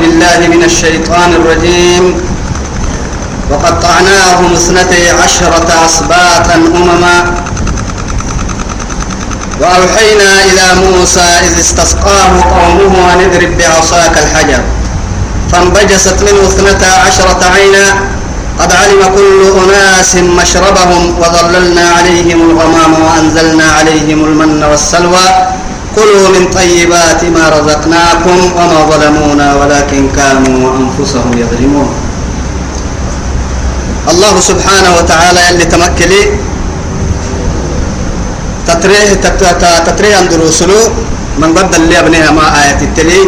بالله من الشيطان الرجيم. وقطعناهم اثنتي عشرة أسباطا أمما. وأوحينا إلى موسى إذ استسقاه قومه أن اضرب بعصاك الحجر. فانبجست منه اثنتا عشرة عينا. قد علم كل أناس مشربهم وظللنا عليهم الغمام وأنزلنا عليهم المن والسلوى. كلوا من طيبات ما رزقناكم وما ظلمونا ولكن كانوا أنفسهم يظلمون. الله سبحانه وتعالى اللي تمكلي تتريه تتريه اندروسلو من بدل اللي ابنها ما آية التلي.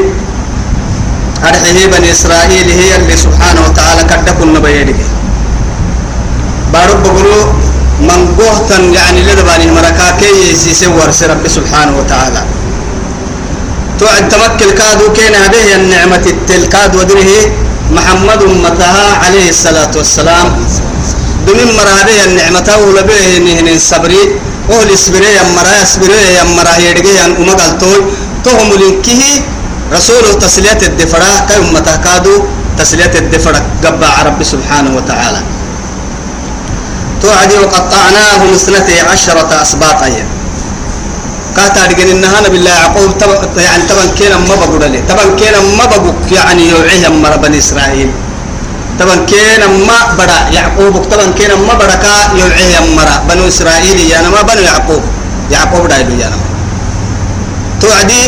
أرحيه بني إسرائيل هي اللي سبحانه وتعالى كدكن نبيدك بارب بقولوا من قهتا يعني لدباني مركاكي يسيسي ورس رب سبحانه وتعالى. توعد تمكل كادو كين هذه النعمة التلكاد ودره محمد متها عليه الصلاة والسلام. دمين مرة هذه النعمة ولبيه نهن الصبري أهل السبري يمرا يسبري يمرا يرجع أن أمقال توي. تهم لنكه رسول تسلية الدفرة كي أمتها كادو تسلية الدفرة قبع رب سبحانه وتعالى. توعدي وقطعناهم اثنتي عشرة أسباط أيام كاتا دقن إنها بالله يعقوب تب يعني طبعا كنا ما بقول لي. طبعا كنا ما بقول يعني يوعيه مر بني إسرائيل. طبعا كنا ما بڑا يعقوب. طبعا كنا ما بڑا كا يوعيه مر بنو إسرائيل. يا ما بنو يعقوب. يعقوب دايلو نما. توعدي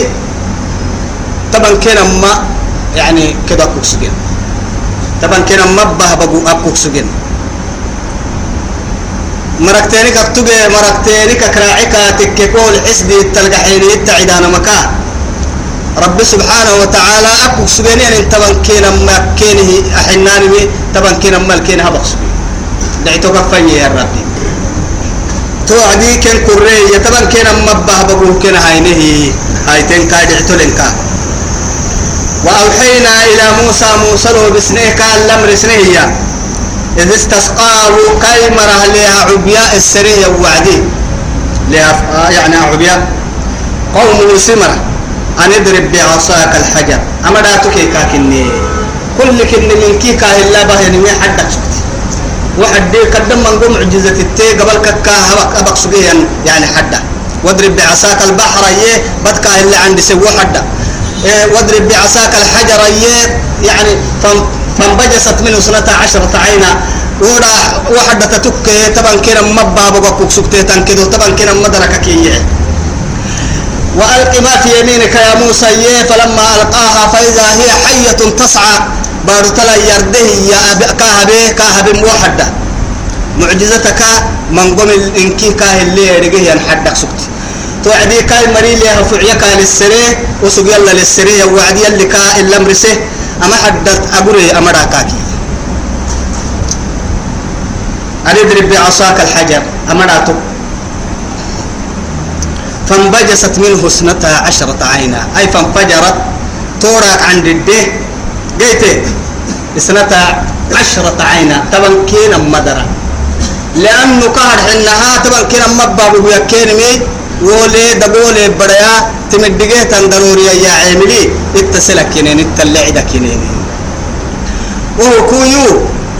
طبعا كنا ما يعني كذا كوكسجين طبعا كنا ما به بقول أكوكسجين مركتينك اكتوجي مركتينك كراعك تككول حسدي التلقحيني التعدان مكا رب سبحانه وتعالى أكو سبيني أن تبان كينا ما كينه أحناني بي تبان كينا ما الكينه هبق سبين دعيتو كفاني يا ربي تو عدي كن كوري يتبان كينا مبه بقول كينا هاينه هايتين كادعتو لنكا وأوحينا إلى موسى موسى له بسنه كان لمر سنه إذ استسقاه كي مره لها عبياء السرية وعدي لها يعني عبياء. قوم سمرة. أن اضرب بعصاك الحجر. أما داتك كاكني. كل كن من كي كاهلا به نمي حدك سكت واحد دي قدم من قوم معجزة التي قبل كا هبك أبك سبيا يعني حدا واضرب بعصاك البحر يه بدك اللي عندي سوى حدا إيه واضرب بعصاك الحجر يه يعني فانبجست منه سنة عشرة عينا. ودا واحدة تتك طبعا كنا مبا بقى سكتة تنكدو طبعا كنا مدرك كي وألق ما في يمينك يا موسى فلما ألقاها فإذا هي حية تسعى. بارتلا يرده يا كاهبه كاهب موحدة معجزتك من قم الإنكي كاه اللي يرجع ينحدك سكت. توعدي كاي مري لها فعيك للسري وسق يلا للسري وعدي اللي كا إلا مرسه أما حدت أقولي أما راكاكي. أنا اضرب بعصاك الحجر أما راتك فانبجست منه اثنتا عشرة عينا. أي فانفجرت توراك عند الده جيت. اثنتا عشرة عينا. طبعا كينا مدرة. لأنه قهر حنها طبعا كينا مبابو يكينمي ولي دقولي بدايا تمدقه تندروري يا عاملي اتصلك كنين التلعدة كنين وهو كويو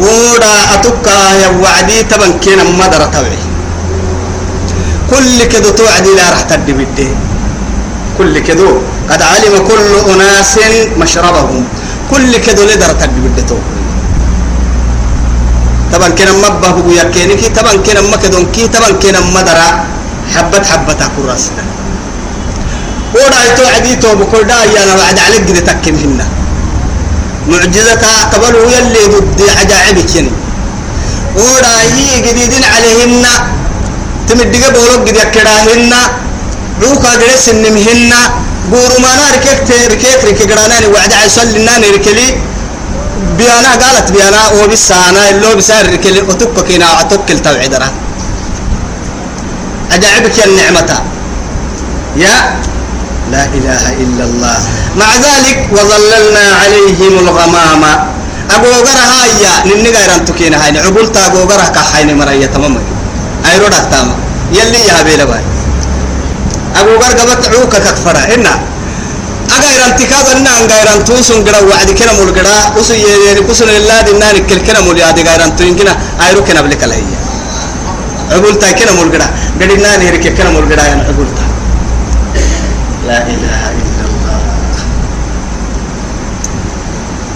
ودا أتوكا يا وعدي تبن كينا مدرة توعي كل كدو توعدي لا راح تدي بدي. كل كدو قد علم كل أناس مشربهم. كل كدو لدر تدي بدي تو. طبعا كنا مبه بقو يكيني كي طبعا كنا مكدون كي طبعا كنا مدرة حبت حبت أكو راسنا. ودا يتو عديتو بكل دا يانا بعد عليك قد تكن هنا. معجزتها قبله يلي ضد عجائبك يعني هي جديدين عليهن. تمدقه بولوك قد يكراهن. عوكا قد سنمهن بورو ما نار كيك ركيك ركي قراناني وعد عيسال لناني ركلي. بيانا قالت بيانا وبسانا اللو بسار ركلي. وتبكا كينا وعتوكل توعدنا. أجعبك النعمة. يا لا إله إلا الله. مع ذلك وظللنا عليهم الغمام. أقوغرها هيا ننقى رانتكين هاي. عقولتا أقوغرها كحين مرية تمام. أي رودا تاما يلي يا بيلا باي أقوغر قبت عوكا كفرا إنا أغيران تكاد أن أغيران توسن قرا وعد كنا مول قرا. وسو يري كسن الله دينا نكل كنا مول ياد غيران توين كنا. أيرو كنا بلك لا هي عقول تا كنا مول قرا قدنا نهر كنا مول قرا يعني عقول تا. لا إله إلا الله.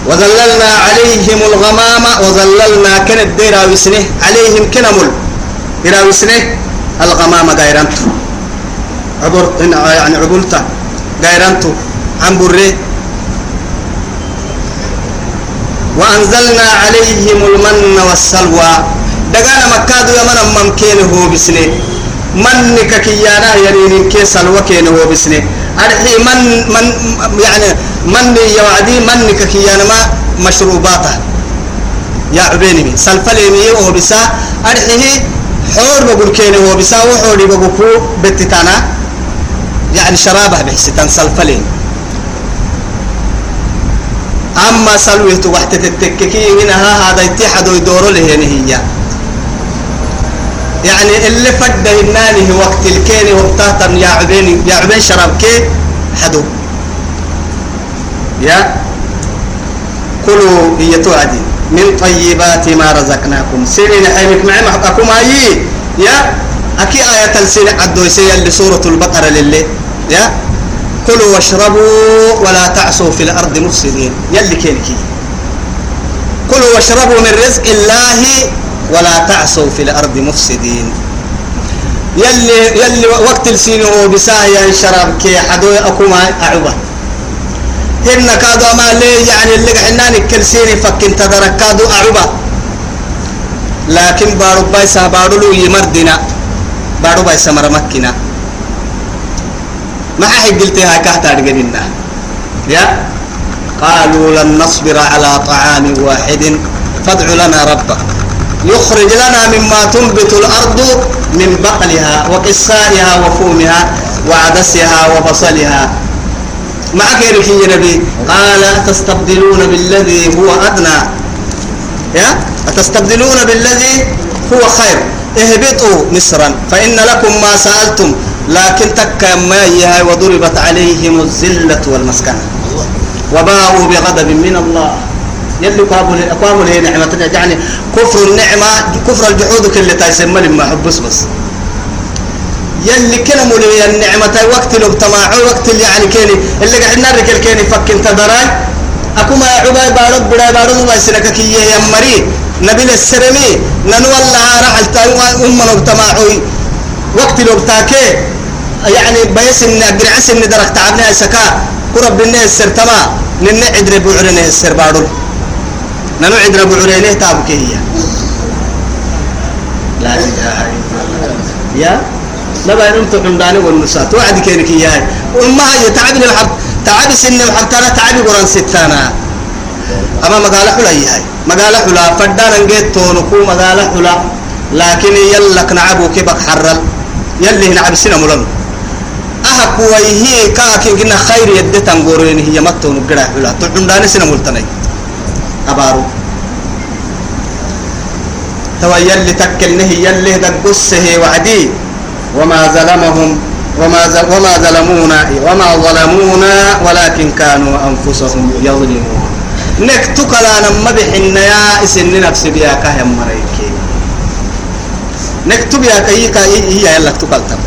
وظللنا عليهم الغمام وظللنا كن الدير وسنه. عليهم كنا إلى وسنه. الغمام غيران عبر يعني عقولتا غيرانتو عن بري وأنزلنا عليهم المن والسلوى. دقانا مكادو يمنا ممكن هو بسني من ككيانا يرين كي سلوى كين هو بسني أرحي من من يعني من يوعدي من ككيانا ما مشروباته. يا عبيني سلفليني هو بسا. أرحيه حور بقول كين هو بسا وحوري بقول بتتانا. يعني شرابه بحسيتان سلفلين أما سلوه تبحت تتككي هنا هذا يتحدوا يدوروا له هي. يعني اللي فد هنانه وقت الكيني وقتها يا عبين يا عبين شراب كي حدو. يا كلوا هي توعدي. من طيبات ما رزقناكم. سنين حيمك معي محقكم أي يا أكي آية السنة عدو يسيا لسورة البقرة للي. يا كلوا واشربوا ولا تعصوا في الأرض مفسدين. يلي كينكي كلوا واشربوا من رزق الله ولا تعصوا في الأرض مفسدين. يلي يلي وقت السينو بسايا شراب كي حدو أكوما أعوبة. هن كادو ما لي يعني اللي حناني كل سيني فكين تدرك كادو أعوبة. لكن بارو بايسا بارو لو يمردنا بارو بايسا مرمكنا. ما حد قلتها كهتا رجلنا يا؟ قالوا لن نصبر على طعام واحد. فادع لنا ربك. يخرج لنا مما تنبت الأرض من بقلها وقصائها وفومها وعدسها وبصلها. مع غيرك يا نبي؟ قال تستبدلون بالذي هو أدنى. يا؟ أتستبدلون بالذي هو خير. اهبطوا مصرا فإن لكم ما سألتم لكن تكا ما وضربت عليهم الذلة والمسكنة. وباءوا بغضب من الله. يلي قابل قابل هي نعمة يعني كفر النعمة كفر الجحود كل تسمى لما حبس بس يلي كلام لي النعمة وقت لو تماع وقت اللي يعني كيني اللي قاعد نرك الكيني فك انت دراي أكو ما عباي بارد بڑاي بارد ما يسلك كي يا مري. نبيل السرمي ننو الله رحل تايوا أم لو تماعوي وقت لو تاكي يعني بيس إن أجرعس إن درك تعبنا سكا. قرب بنا السر تما نن عدر بعرنا السر بارول ننو عدر بعرنا تابك هي لا إله إلا الله. يا؟ بين أنت عمداني والنساء. توعد كينك إياه وما هي تعب الحب تعب سن الحب ترى تعب قرآن ستانا. أما مقالة حلا هي مقالة حلا. فدانا نجيت تونكو مقالة حلا. لكن يلك نعبو كبك حرل يلي نعب سنة ملن أهك ويهي كاكين كنا خير يدي تنقورين هي متون قرأ حلا. تعم داني سنة ملتني. أبارو توا يلي تكلنه يلي دقسه وعدي. وما ظلمهم وما وما ظلمونا وما ظلمونا ولكن كانوا أنفسهم يظلمون. نكتك لا نما بحنا يا إسن نفسي بيا كهم مريكي. نكتب يا كي كي هي يلا تقلتم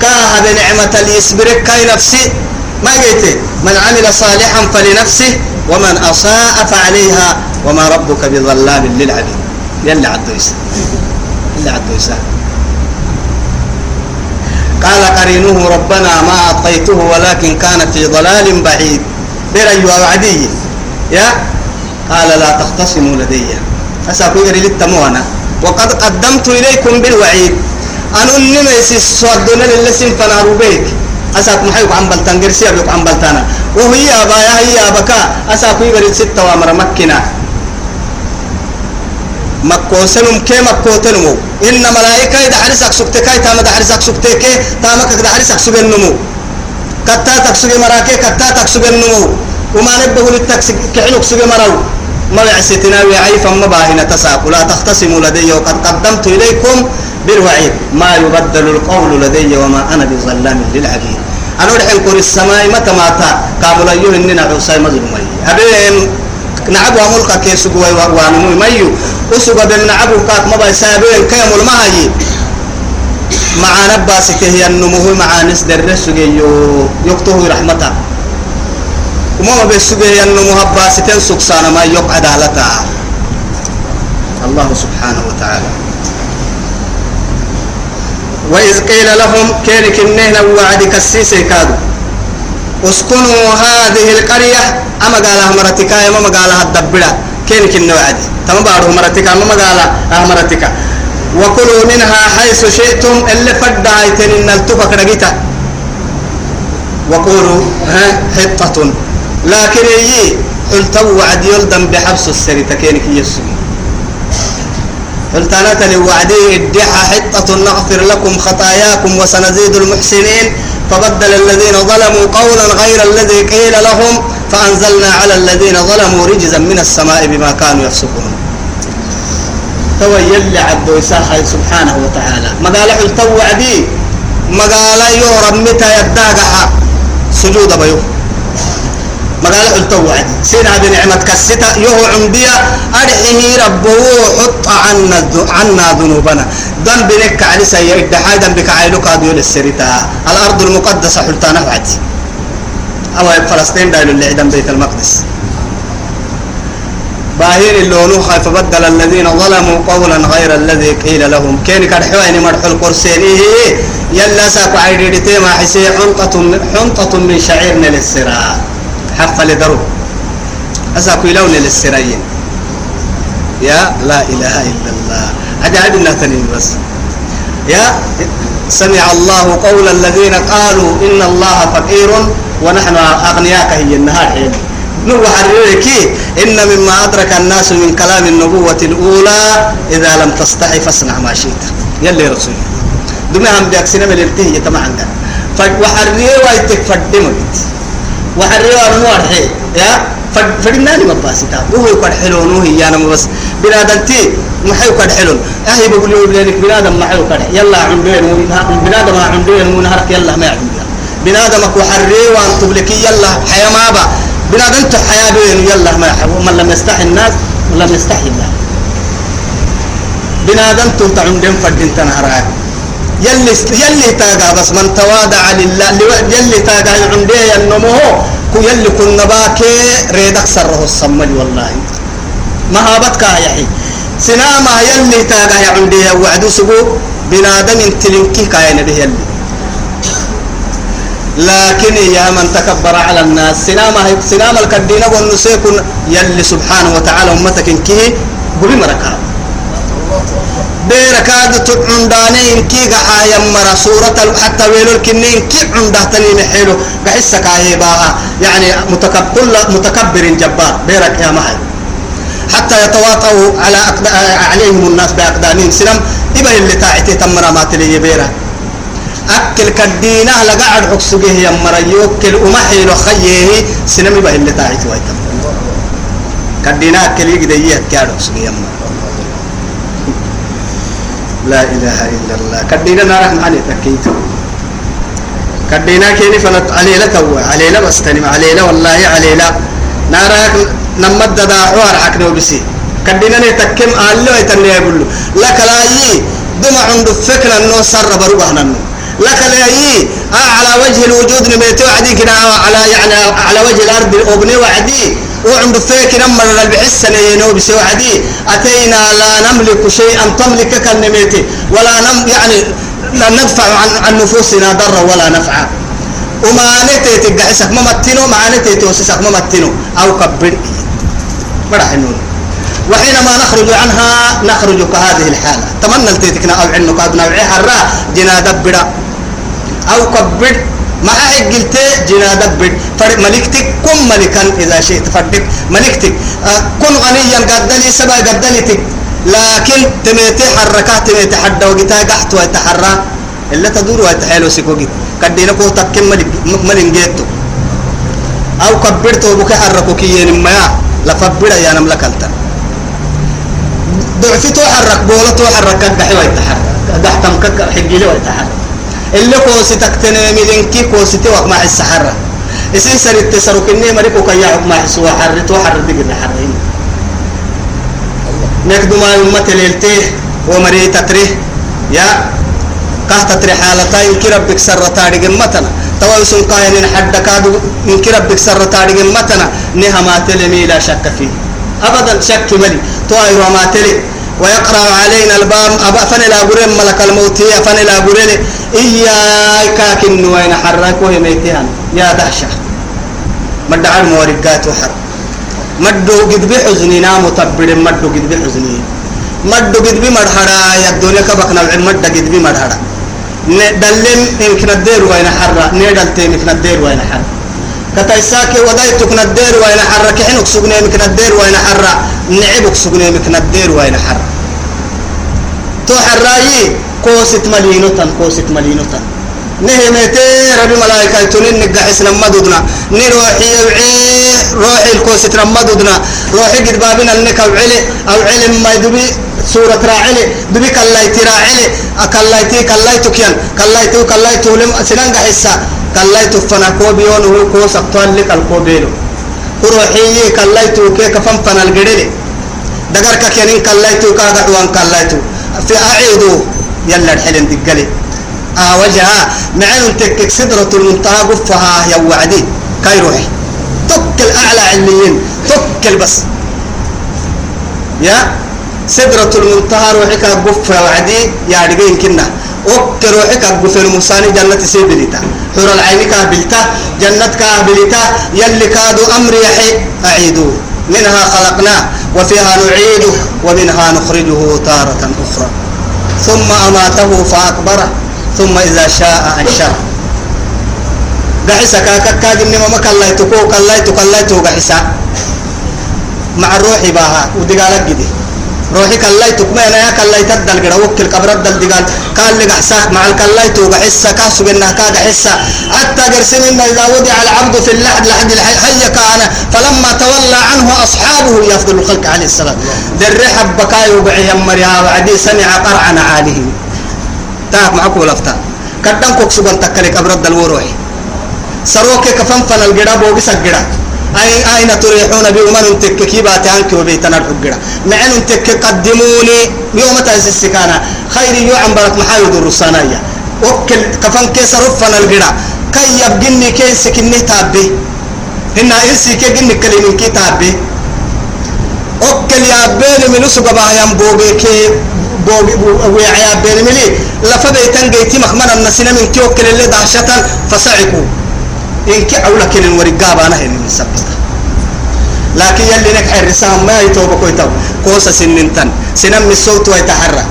كا هذا نعمة ليصبرك كاي نفسي. ما قلت من عمل صالحا فلنفسه. ومن أساء فعليها وما ربك بظلام للعبيد. يلا عدويس يلا عدويس قال قرينه ربنا ما أعطيته ولكن كان في ضلال بعيد. بري وعدي يا؟ قال لا تختصموا لدي. أسأكو يري للتموانا وقد قدمت إليكم بالوعيد. أن أنما يسسودون للسن فنارو بيك. أساك محيوك عن بلتان قرسي أبيك عن بلتانا. وهي أبايا هي أبكا أساكو يري ستة وامر مكنا. مكوسنم كي مكوتنمو إن ملائكة إذا حرسك سكتكاي تاما دا حرسك سكتكي تاما كدا حرسك سبنمو كتا تكسج مراكي كتا تكسج النمو وما نبه للتكسج كعنك سج مرو ما يعستنا وعي فما باهنا تساق لا تختصموا لدي وقد قدمت إليكم بالوعيد. ما يبدل القول لدي وما أنا بظلام للعبيد. أنا رحم كور السماء متى ماتا كامل أيوه إننا عوسى مظلومي أبين نعبوا ملكا كيسوا وانمو ميو كات مبا سابين كيمول ما هي مع نباسته هي النمو مع نس درس يو يكتوه رحمته وما بيسوغي النمو هباستين سكسانا ما يق عدالتها الله سبحانه وتعالى وإذ قيل لهم كان كنهنا وعدك السيسي كادوا اسكنوا هذه القرية أما قالها مرتكا أما قالها الدبرة كان كنا وعدي تما بارو مرتكا أما قالها مرتكا وكلوا منها حيث شئتم اللي فد عيتن إن التفك رقيتا وقولوا ها حطة لكن يي قلت وعد يلدم بحبس السري تكينك يسمي قلت أنا تلي وعدي ادعى حطة نغفر لكم خطاياكم وسنزيد المحسنين. فبدل الذين ظلموا قولا غير الذي قيل لهم فأنزلنا على الذين ظلموا رجزا من السماء بما كانوا يفسقون. تو يلي عبدو سبحانه وتعالى. ما قال حلت وعدي قال يورم متى يداقها سجود بيو ما قال حلت وعدي سينا بنعمة كستا يهو عمبيا أرحيه ربه حط عنا عنا ذنوبنا. ذنب لك على سيئ الدحاي ذنبك عينك هذا السريتا الأرض المقدسة حلتانا وعدي أو فلسطين دايلو اللي عدم بيت المقدس. باهين اللونو خايف بدل الذين ظلموا قولا غير الذي قيل لهم. كين كان حوين مرح القرسيني يلا ساكو عيدي ما حسي حنطة حنطة من شعير للسراء. حق لدرو. أساكو يلون للسرايين يا لا إله إلا الله. عجائب لا تنين بس. يا سمع الله قول الذين قالوا إن الله فقير ونحن أغنياك هي النهار حين. نوح حريرك. إن مما أدرك الناس من كلام النبوة الأولى إذا لم تستحي فاصنع ما شئت. يلي رسول. دمي هم بيك سينما الارتهي تما عندنا وحرير فدمت وحرير ونوار حي يا فدناني مباسطا وهو يقول حلو نوهي يا نمو بس بنادنتي محيو قد حلو أهي بقول لك بنادم محيو قد يلا عندين بنادم عندين ونهرك يلا ما عندنا بنادمك وحري وان تبلكي يلا حيا ما با. بنادم حياة بين يلا ما من لم يستحي الناس لم يستحي الله بنادم تعندن فردين تنهراك يلي يلي تاجا بس من تواضع لله يلي تاجا عندي النمو كو يلي كنا باكي ريدك سره الصمد والله. ما هابتك يا حي سناما يلي تاجا عندي وعدو سبو بنادم تلنكي كاين به يلي. لكن يا من تكبر على الناس سنام سنام الكدينة والنسيكن يلي سبحانه وتعالى أمتك كي بلي مركا بيركاد تعنداني إنكي قحايا مرا سورة حتى ويلو الكنين كي عنده تني محيلو قحسك باها. يعني متكبر متكبر جبار. بيرك يا محل حتى يتواطوا على أقد... عليهم الناس بأقدامهم. سلام. إبا اللي تاعتي تمرا ما تلي بيرك أكل كدينة لقعد حكسوجه يا مريو كل أمحي لخيه سينما به اللي تاعت وايتم. كدينة أكل يقدر كاد حكسوجه يا مر لا إله إلا الله. كدينة نارح معنا تكيت. كدينة كيني فلت عليلة تو عليلة بس تنم عليلة والله عليلة نارك نمد دا حوار حكنا وبسي كدينة نتكم أهلو يتني يقول لا يي دم عند فكرة إنه سر بروح ننو. لك لأي آه على وجه الوجود نميتو عدي كده على يعني على وجه الأرض أبني وعدي. وعند فيك نمر البحس نينو بسوى عدي أتينا لا نملك شيئا تملكك النميتي ولا نم يعني لا ندفع عن, عن نفوسنا ضرا ولا نفعا. وما نتيتي قحسك ما متنو ما نتيتي وسسك ما متنو. أو كبر برح النور وحينما نخرج عنها نخرج كهذه الحالة. تمنى التيتكنا أو عنك أبنا وعيها الرا جنا دبرا. أو كبر ما قلت جنا دبر فرق ملكتك كن ملكا إذا شئت فردك ملكتك. آه كن غنيا قدلي سبا قدلتك. لكن تميتي حركات تميتي حد وقتها قحت ويتحرى. إلا تدور ويتحيلو سيكوكي. كدينا كو تكم ملك ملك جيتو. أو كبرت وبك حركوك ينما لفبر يا نملكالتا. ضعفتو حرك بولتو حرك كحي ويتحرك دحتم كك حجيلي ويتحرك اللي كوسي تكتني ملنكي كوسي توق مع السحرة إسين سرت سرك إني مريكو كيا مع سوا حرت وحر دقل حرين نكدو ما يمت ليلته ومري تتريه يا قهت تري حالتين كي ربك سر تاريخ متنا. تويسون قاين حد كادو كي ربك سر تاريخ متنا. نهما تلمي لا شك فيه. أبدا شك ملي. طائر وما تلي. ويقرأ علينا البام أبا فني لا قرين ملك الموت. يا فني لا قرين. إياك كن وين حرك وهي ميتان يا دهشة. مدعى المورقات وحر مدو قد بحزننا متبر. مدو قد بحزني. مدو قد بمرحرا يا الدنيا كبكنا مدو قد بمرحرا دلم يمكن الدير وين حرة. نيدل تيم يمكن الدير وين حرة. كتايساك ودايتك ندير وين حرة كحنك سجني يمكن الدير وين حرة نعبك سجني يمكن الدير وين حرة تو حراي كوست ملينوتن كوست ملينوتن. نهمتي ربي ملائكة تنين نقحس لما دودنا. نروحي وعي روحي الكوست لما دودنا. روحي قد بابنا انك أو علي أو علم ما يدبي سورة راعلي دبي كلايتي راعلي كلايتي كلايتو كيان كلايتو كلايتو لم سنان قحسا كلايتو فنا كوبيون هو كوس اقطان لك الكوبيلو روحي كلايتو كي كفن فنا القريلي دقر كيانين كلايتو كاغدوان كلايتو في أعيدو يلا الحلم دقلي. آه وجهها معن تكك سدرة المنتهى قفها يا وعدي. كاي روحي. تك الأعلى عليين تك بس يا؟ سدرة المنتهى روحك قفها وعدي يا رجين كنا وك روحك قف المساني جنة سيبلتا حور العين كابلتا جنة كابلتا يلي كادو أمر يحي أعيدو منها خلقناه وفيها نعيده ومنها نخرجه تارة أخرى ثم أماته فأكبره ثم إذا شاء أنشره قحسا كاكا كاجن ما كلايتو كلايتو كلايتو قحسا مع الروح باها ودقالك جدي روحي كلايتو ما أنا كلايت الدل قرا وكل قبر الدل دقال. قال لي قحسا مع الكلايتو قحسا كاسو بينها كا قحسا حتى قرسمين إذا وضع العبد في اللحد لحد الحي كان. فلما تولى عنه أصحابه يفضل الخلق عليه السلام. درحب بكاي وبعي مريها وعدي. سمع قرع نعاله. تاك معكم لفتا كدن كوك سبن تكلي قبر الدل وروحي سروكي كفن فن الجرا بوغي سجرا أي أين تريحون بأمن تككي باتانك وبيتنا الحجرة معن تك قدموني يوم تأسسكانا خير يوم برك محايد الرسانية. وكل كفن كيس رفنا الجرا كي يبقني كيس كني تابي. هنا إنسي كي جني كلمة كي تابي. وكل يا بين من أسوق بايام بوغي كي بوغي ويا بين ملي. لفبيتن جيتي مخمنا النسينا من كي وكل اللي دهشة فصعقوا إنك أولا كل ورقابة أنا هني من سبتها لكن يلي نك حرسان ما يتوب كويتو كوسا سننتن سنم الصوت ويتحرى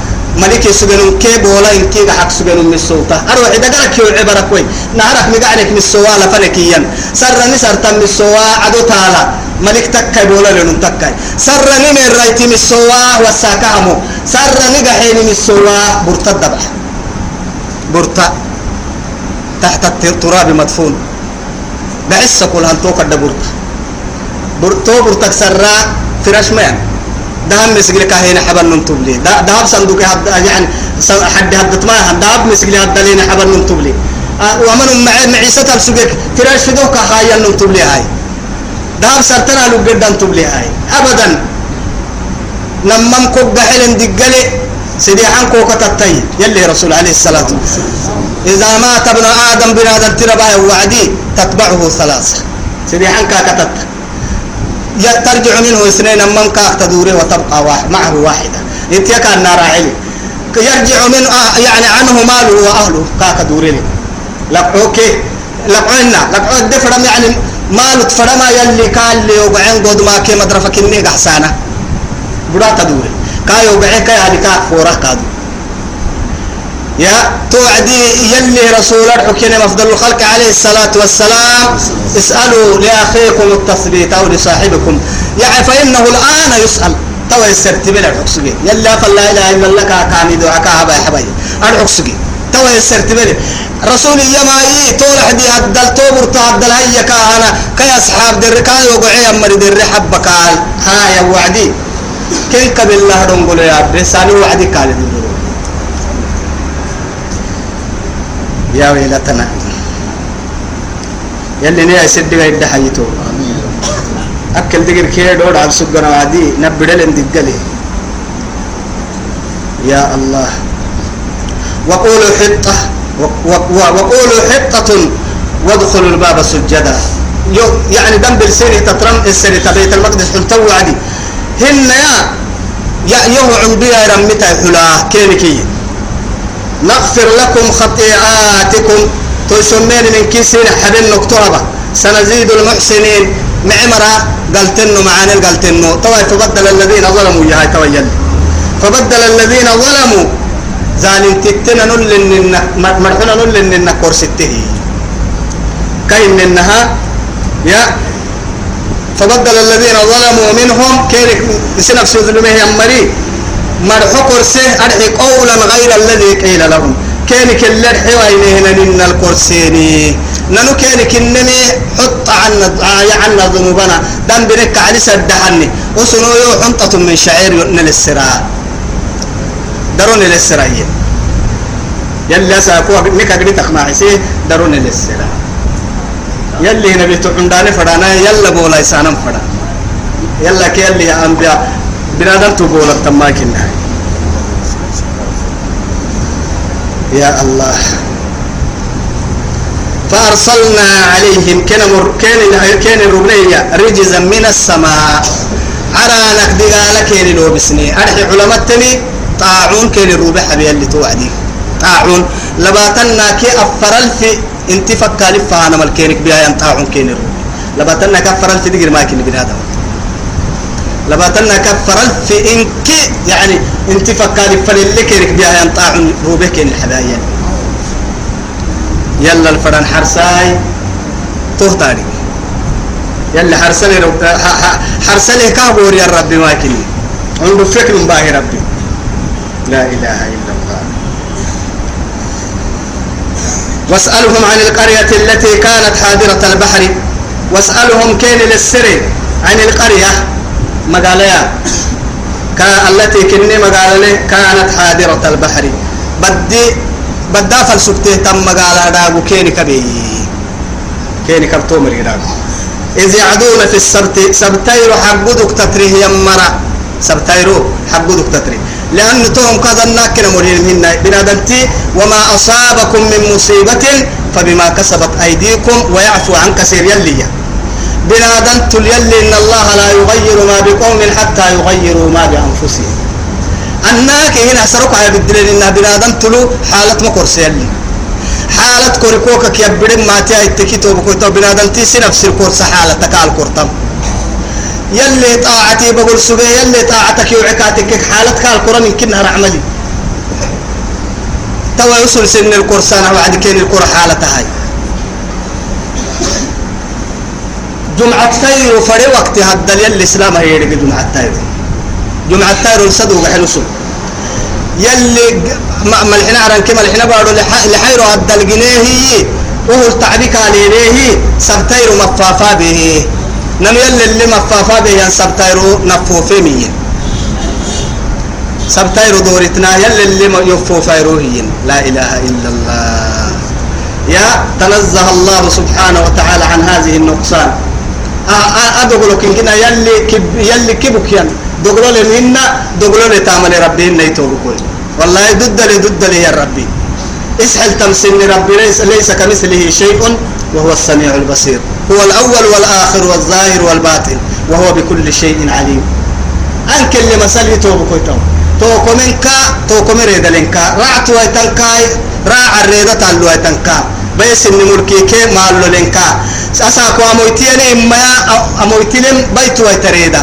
ملك سجنون كي بولا إن كي حق سجنون من الصوت أروح إذا قالك يو عبارة كوي نعرف مقعدك من السوا لفنكيا سر نسر تم السوا عدو تالا ملك تكاي بولا لنون تكاي سر نمر رايت من السوا والساكامو سر نقحين من السوا برتا الدبح برتا تحت التراب مدفون بعس كل هنتوك الدبورتا برتو برتك سرا فراش مان دهم مسجل كاهين حبل ننتب لي. دهب صندوق هد يعني حد هدت ما دهب مسجل هد لين حبل ننتب لي. ومن مع معيسة السجك فراش فدوك خايل ننتب لي هاي. دهب سرتنا لو قد ننتب لي هاي. ابدا. نمم كوك جحل دقلي. سيدي حنكو كتتي يلي رسول عليه الصلاة إذا مات ابن آدم بنادم تربا وعدي تتبعه ثلاثة سيدي حنكا كتت ترجع منه اثنين من كاك تدوره وتبقى واحد معه واحدة. إنت كان نار علي يرجع من آه يعني عنه ماله وأهله كاك دورين لك أوكي. لك عنا. لك عد فرم يعني ماله فرما يلي قال لي وبعين قد ما كي مدرفك إني قحسانة. بدا تدوري. كايو بعين كاي هذه كاك فورة كادو يا توعدي يلي رسول الحكيم أفضل الخلق عليه الصلاة والسلام. اسألوا لأخيكم التثبيت أو لصاحبكم. يعني فإنه الآن يسأل. تو يسرت بلا الحكسجي يلي فلا إله إلا الله كامي دعاك هبا حباي الحكسجي تو يسرت بلا رسول يما يي طول حدي هدل توبر تهدل هيا كاهنا كي أصحاب در كاي وقعي أمري در حبك ها يا وعدي. كن قبل الله رنقل يا رسالي وعدي قال يا ويلتنا. يلي نيا يسد قاعد حيتو أكل دقر كي دور على سجنا عادي نبدل ندقلي يا الله. وقولوا حطة. وقولوا حطة. وادخلوا الباب سجدا. يعني دم بالسيري تترم السيري تبيت المقدس حلتو عادي هن يا يا يهو عمبيا رمتا حلا كينكي. نغفر لكم خطيئاتكم. تسمين من كيسين حبن نكتوبة سنزيد المحسنين. معمرة قلتنو معاني قلتنو. طوى فبدل الذين ظلموا يا تويل. فبدل الذين ظلموا. زالين تتنا نل مرحنا نل إن كورسته. كاين إنها يا فبدل الذين ظلموا منهم كيرك سنف سلمه يمري. مرحو كرسي أرحي قولا غير الذي قيل لهم. كينك اللي وينهن إن الكرسيني ننو كينك إنني حط عنا عنا ذنوبنا. دم بنك علي سدحني وسنو يو حنطة من شعير يؤنل السراء درون للسراء. يلي ساكو نكا قد تقمعي سيه درون للسراء. يلي نبي تعنداني فدانا يلا بولا يسانم فدا. يلا كي يلي أنبياء بنادم تبولا تماكن. يا الله. فأرسلنا عليهم كان مر كان كان الربنية رجزا من السماء. عرانك دقالة كان لو بسني أرحي علماء تني طاعون كان الروبة حبيا اللي توعدي. طاعون. لباتنا كي أفر الفي انت فكالي فانا مالكينك بها ينطاعون كين الروبة لباتنا كفر الفي دقر ما كين بنادم لباتنا كفر الفي انك يعني انت فكالي فللي كينك بها ينطاعون روبة كين الحبايا يلا الفرن حرساي تهتاري يلا حرسلي رب حرسلي كابور يا ربي ما كني عنده فكر باهي ربي. لا إله إلا الله. واسألهم عن القرية التي كانت حاضرة البحر. واسألهم كين للسر عن القرية. مقاليا. التي كني مقالة كانت حاضرة البحر. بدي بدا فلسفته تم مقالة داغو كيني كبي. كيني كبتو مري داغو إذ يعدون في السبت سبتيرو حقودك تتريه يمرا. سبتيرو حقودك تتريه لأن توم كذا ناكنا مرين منا بنادمتي وما أصابكم من مصيبة فبما كسبت أيديكم ويعفو عن كثير يلي بنادمت يلي إن الله لا يغير ما بقوم حتى يغيروا ما بأنفسهم. أنك هنا سرق على بدلين إنها بنادم تلو حالة ما كرسي اللي حالة كوريكوكا كي يبدن ما تيا التكيتو بكوتو بنادم تيسي نفس الكورس حالة تكال كورتم يلي طاعتي بقول سبي يلي طاعتك يوعكاتك حالة كال كورن يمكنها رعملي توا يوصل سن الكورسان وعد كين الكورة حالة هاي. جمعة تايرو فري وقت هدل يلي الإسلام هي جمعة تايرو جمعة تايرو صدق حلو سو يلي ملحنا عران كما ملحنا بارو لحيرو هدل جنيه وهو التعبيك عليه سبتيرو مفافا به. نم يلي اللي مفافا به ين سبتيرو نفوفي مية سبتيرو دورتنا يلي اللي يفوفيرو هي لا إله إلا الله. يا تنزه الله سبحانه وتعالى عن هذه النقصان. أدخلك إن كنا يلي كب يلي كبك ين دقلو لهن دقلو لتعمل ربي إن يتوبكوي والله ضد لي ضد لي يا ربي. اسحل تمسن ربي ليس, ليس كمثله شيء. وهو السميع البصير. هو الأول والآخر والظاهر والباطن وهو بكل شيء عليم. أنك اللي مسألة توبكوي تو توكو منكا توكو مريد لنكا رعت ويتنكاي راع الريدة تالو ويتنكا بيس إن ملكي كي مالو لنكا أساكو أمويتيني إما أمويتيني بيت ويتريدا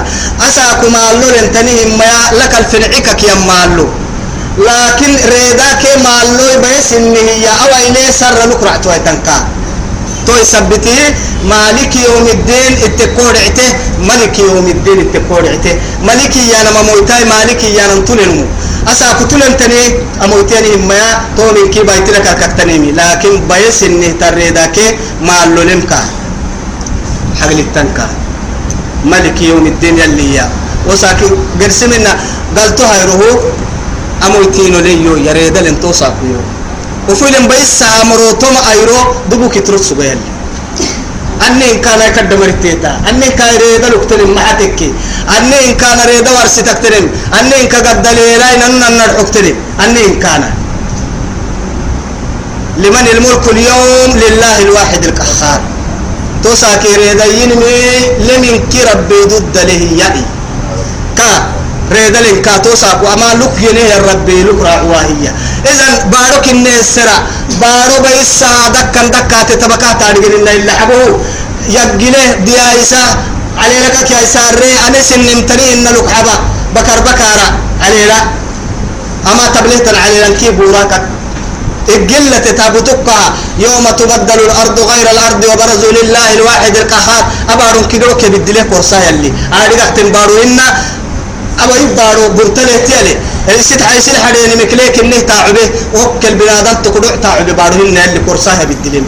أساكو مالو لنتني إما لك الفنعك كي مالو. لكن ريدا كي مالو بيس إن هي أويني سر لكرع تويتنكا تو يثبته مالك يوم الدين اتقول عته ملك يوم الدين اتقول عته ملك يا نما موتاي مالك يا نمتلنمو أسا كتلن تني أموتيني ما تو من كي بايتلك كتنيمي لكن بيس إنه تريدا كي مالو لمكا حقل التنكا ملك يوم الدين يلي يا. وساكي قرسمنا قالتو هاي روحو أموتينو ليو يريدا لن توصاكيو وفيلم بيس أمروتهم أيرو دبو كترت سجيل أني إن كان يقدم رتيتا أني إن كان يريد لكتلم معتك أني إن كان يريد ورستك تلم أني إن كان دليلاي نن نرحك تلم أني إن كان. لمن الملك اليوم لله الواحد القهار. توسا كيريدين مي لمن كي ربي ضد له يعني كا. ريدلين كا توسا وما لك ينه ربي لك راعواهية إذن بارك النسرة بارو بيسا دكا دكا تتبكا تارجل إن إلا حبوه يقله ديايسا علي لك يا ساري أنا سنمتني إن لك حبا بكر بكارا علي لا أما تبليت علي لنكي بوراكك الجلة تابتك يوم تبدل الأرض غير الأرض وبرزوا لله الواحد القهار أبارون كيلوك بالدليل كورسا يلي أنا رجعت بارو إن أبا يبارو برتلة تيالي. الست حيسل حدين مكليك إنه تعبه وكل بنادم تقدع تعبه بارو إن اللي كورسا بالدليل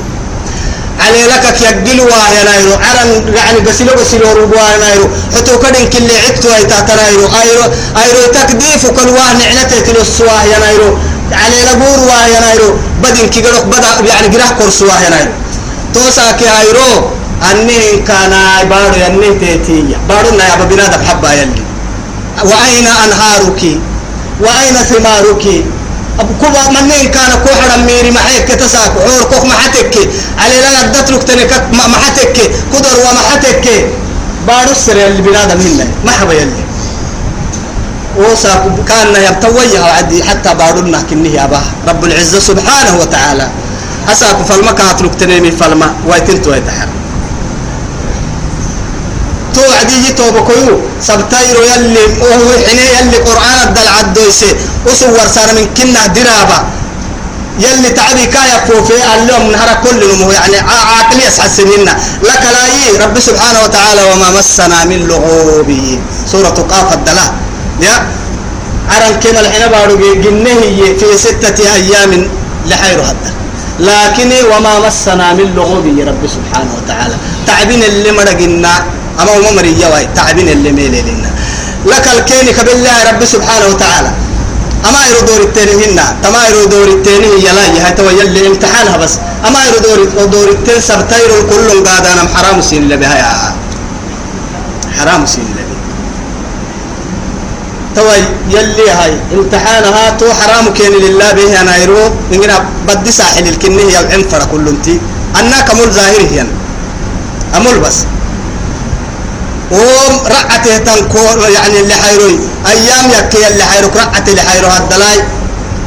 علي لك يقلوا يا نايرو عرن يعني قسلو قسلو ربوا نايرو حتو كدن كل عدتو أي تاتا نايرو أيرو أيرو تكديف كل واه نعنته تلو السواه يا نايرو. علي لبور يا نايرو بدن قرق بدا يعني قرح كرسواه يا نايرو. توسا كي أيرو أني كان بارو يني تيتيا. بارو نا يا بنادم حبا يلي. وأين أنهارك؟ وأين ثمارك؟ كوبا منين كان كوحرا ميري معيك تساك عور كوك محتك. علي لا ندتلك تنك محتك. قدر ومحتك. بارو السر اللي بنادم هنا ما حبا يلي؟ وساك كان يبتوي عدي حتى بارو كنه أبا رب العزة سبحانه وتعالى. أساك فالما كاتلك تنمي فالما. ويتنتو يتحر تو عدي تو بكيو سبتايرو يلي وهو حين يلي قرآن الدل عدويسي وصور صار من كنا درابة يلي تعبي كايا فوفي اليوم نهار كل نمو يعني عاقل يسعى السنين لك لا رب سبحانه وتعالى وما مسنا من لغوب. سورة قاف الدلاء يا عرن كنا الحين بارو جنه في ستة أيام لحير هذا لكن وما مسنا من لغوب رب سبحانه وتعالى تعبين اللي مرقنا أما هو مري يواي تعبين اللي ميلي لنا. لك الكيني كبالله رب سبحانه وتعالى. أما يرو دور التاني هنا تما يرو دور التاني يلا يهي تو يلي امتحانها بس. أما يرو دور دور التاني سبتايرو كل قاعد أنا حرام سين اللي بها يا حرام سين اللي تو يلي هاي امتحانها تو حرام كين لله به أنا يرو من بدي ساحل الكنيه يا العنفر كلنتي أنا كمول ظاهر هي أمول بس. وم رعته تنكو يعني اللي حيروي. أيام يكي اللي حيروك رعته اللي حيرو هالدلاي.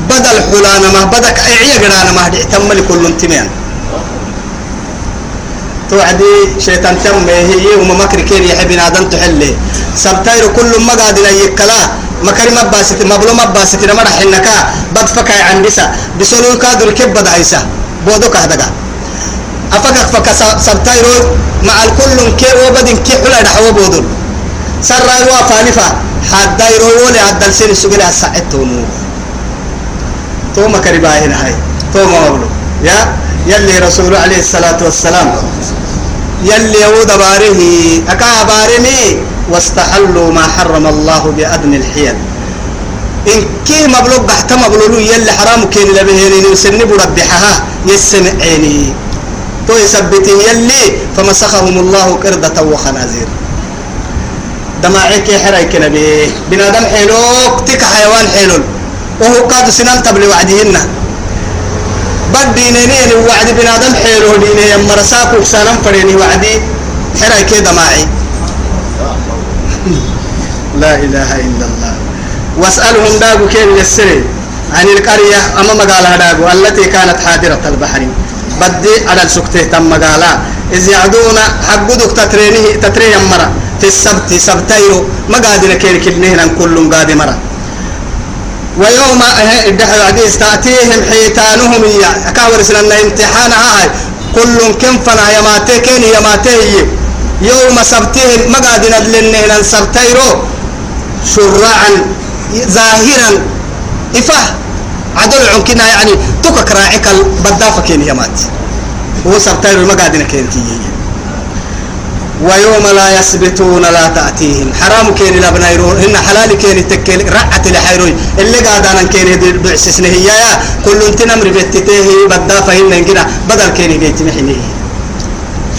بدل حلانا ما بدك إعيا قرانا ما دي تملي كل انتمين. توعدي شيطان تم هي وما مكر كين يحب نادم تحلي. سبتايرو كل ما قادنا يكلا. مكر ما باسط مبلو ما باسط ما راح إنك. بد فكاي عندسا بسولو كادر كبد عيسى. بودو كهدغا أفكك فك سبتايرو مع الكل كي وبدن كي حلا دحوا بودن. سر ايوا فانفا حد دايرو ولا حد السن سجل ساعتهم تو ما كربا هنا هاي. تو ما بقولوا يا يلي رسول عليه الصلاة والسلام. يلي يهود باره أكا بارني واستحلوا ما حرم الله بأدن الحيل. إن كي مبلوغ بحت مبلولو يلي حرام كين لبهيرين يسنب ربحها يسمع عيني تو يثبته يلي فمسخهم الله قردة وخنازير. دماعك حريك نبي. بنادم حيلوك تك حيوان حيلول. وهو قاد سنان تبلي وعدهن. بدينيني وعد بنادم حيلو ديني يما رساكو سنان فريني وعدي. حريك دماعي. لا إله إلا الله. واسألهم داغو كين يسري. عن القرية أما مقالها داغو التي كانت حاضرة البحر بدي على السكتة تم مقالا إذ يعدون حقودك تترينه تتريه مرة. في السبت سبتيرو ما قادر كير كلنهن كل قاد مرة. ويوم الحديث تأتيهم حيتانهم يا كاور سلنا امتحان هاي كل كم فنا يماته كين يماته يوم سبتهم ما قادر لنهن سبتيرو. شرعا ظاهرا إفه عدل عنكنا يعني تكك راعك البدافة كين يمات هو سبتيرو ما قادر كين تيجي. ويوم لا يثبتون لا تأتيهم. حرام كين لبنا يرون إن حلال كين تكل رعة الحيروي اللي قاعد أنا كين بعسسنه. هي يا. كل انت نمر بتته بدا فهن كده بدل كين جيت محني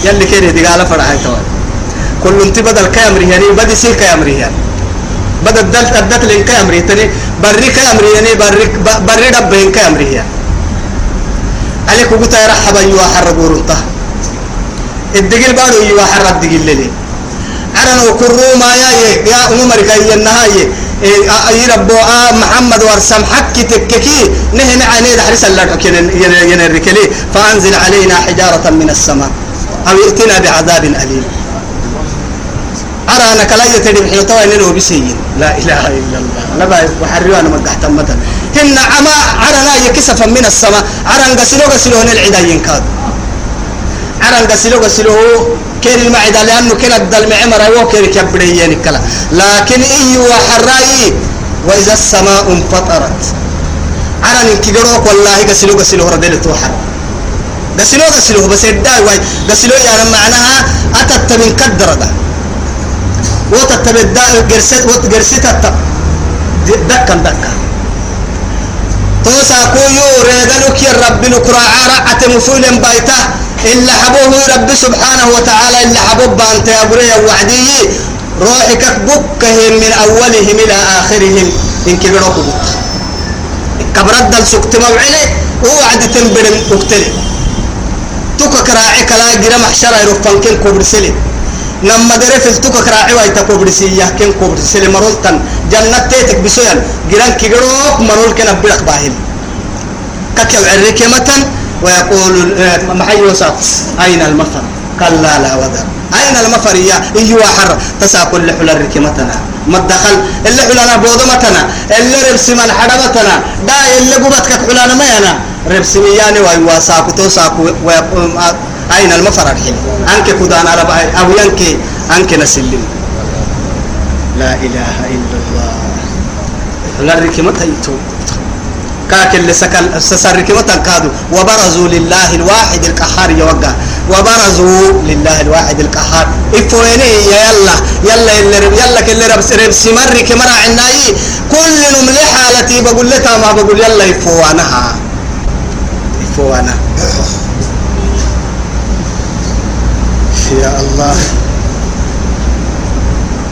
يلي كين دي قال فرح توي كل انت بدل كامري يعني بدي سي كامري يعني بدل دلت أدت لين كامري تاني بري كامري يعني بري بري دبين كامري يعني عليك وقلت يا رحبا يوا حرقوا رنطه الدقيل بارو يوا حرق الدقيل لي عرنا وكرو ما يا يا عمر كاي النهاية أي ربو آه محمد ورسم حك تككي. نهن عيني دحرس الله ينركلي. فأنزل علينا حجارة من السماء. أو ائتنا بعذاب أليم. أرانا كلا يتدي بحين طوى إنه بسيين لا إله إلا الله. لا بحريوا أنا مدحت مدن هن عما عرنا يكسفا من السماء. عرنا قسلو قسلو هن العدا ينكاد. عرن قسلو قسلو كين المعدة لأنه كين الدل معمر أيوه كين كبري يعني كلا لكن إي وحراي وإذا السماء انفطرت. عرن كيقروك والله قسلو قسلو ردل توحر. قسلو قسلو بس الداي واي. قسلو يعني معناها أتت من كدر ده. وتتبدأ قرست وتقرست دكا دكا توسا كويو ريدلك يا رب نكرا عرعة مفول بايته إلا حبوه رب سبحانه وتعالى إلا حبوب بانت يا بري وعدي روحك بكهم من أولهم إلى آخرهم. إن كبروا بك كبرد السكت موعلي وعد تنبرم اكتلي توكا كراعي كلا جرى محشرة يرفن كن كبر سلي نما دري في التوكا كراعي وايتا كبر سيا كن كبر سلي مرولتن جنة تيتك بسويا جران كيجروك مرول كن أبلغ باهل كاكيو عريكي متن ويقول محي يوسف أين المفر كلا لا وذر أين المفر يا إيوا حر تساكل لحل الركمتنا ما الدخل اللي حلنا بوضمتنا اللي ربسم الحرمتنا دا اللي قبتك حلنا ما ينا ربسمياني ويوا ساكو تو ساكو ويقول أين المفر الحين؟ أنك كدان على أو ينكي أنك نسلم. لا إله إلا الله. حل الركمتها يتوب كاك اللي سكن سسرك متنكادو وبرزوا لله الواحد القهار يوقع. وبرزوا لله الواحد القهار. إفويني يا يلا. يلا اللي رب يلا كل رب رب سمري كمرا عناي. كل نملي حالتي بقول لها ما بقول يلا يفوانها يا الله.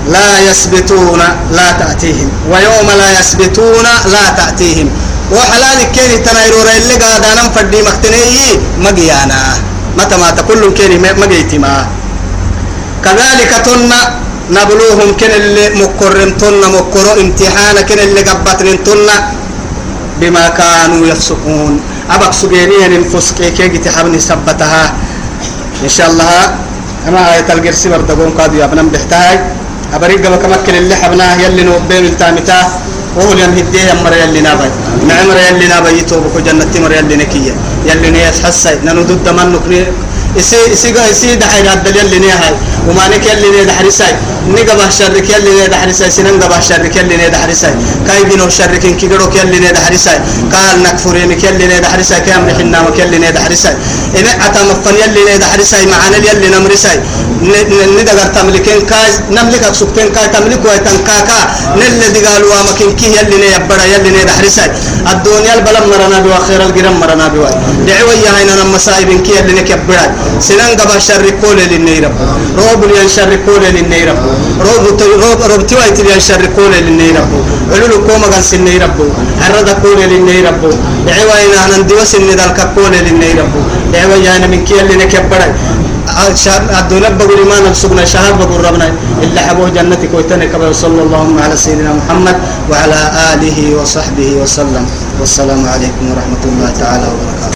لا يثبتون لا تأتيهم. ويوم لا يثبتون لا تأتيهم. وحلال كيني تنايرور اللي قاعد أنا فدي مقتني مجيانا متى ما تقول كيني مجيتي ما كذلك تنا نبلوهم كن اللي مقرن تنا مقرو امتحان كن اللي قبطن تنا بما كانوا يفسقون. أبك سجينين الفسق كي تحبني سبتها؟ إن شاء الله أنا آية القرسي بردقون قادوا يا ابن بحتاج. أبريق بكمكن اللي حبناه يلي نوبين التامتاه. وهو يم هديه مر يلي نابي. نعمر يلي نابي يتوبك جنة مر يلي نكية. يلي نيس حسي. نانو ضد منك isi اسي اسي إسي دحين عبد الله اللي نيها وما نك اللي نيها دحرساي نجبا شرك اللي نيها دحرساي سنن جبا شرك اللي نيها دحرساي كاي بينو شرك إن كيدرو اللي نيها دحرساي قال نكفرين كي اللي نيها دحرساي كام نحنا وكي اللي نيها دحرساي إن أتى مفني اللي نيها دحرساي معنا اللي اللي نمرساي ندعر تملكين كاي. نملك أكسبتين كاي. تملك ويتن كاكا نل اللي قالوا ما كين كي اللي نيها برا اللي نيها دحرساي الدنيا البلد مرنا بوا. خير الجرم مرنا بوا. دعوة يا هينا نمسايبين كي اللي نيها سنان قبا شر كل للني رب روب لين شر كل للني رب روب روب روب تواي تلين شر كل للني رب علو كوما كان سني رب هرد كل للني رب دعوة هنا هنا ندوس سن ذلك كل للني رب دعوة يا هنا من كي اللي نكبرها الدنيا بقول ما نفسنا شهر بقول ربنا إلا حبوه جنتك ويتنك صلى الله على سيدنا محمد وعلى آله وصحبه وسلم. والسلام عليكم ورحمة الله تعالى وبركاته.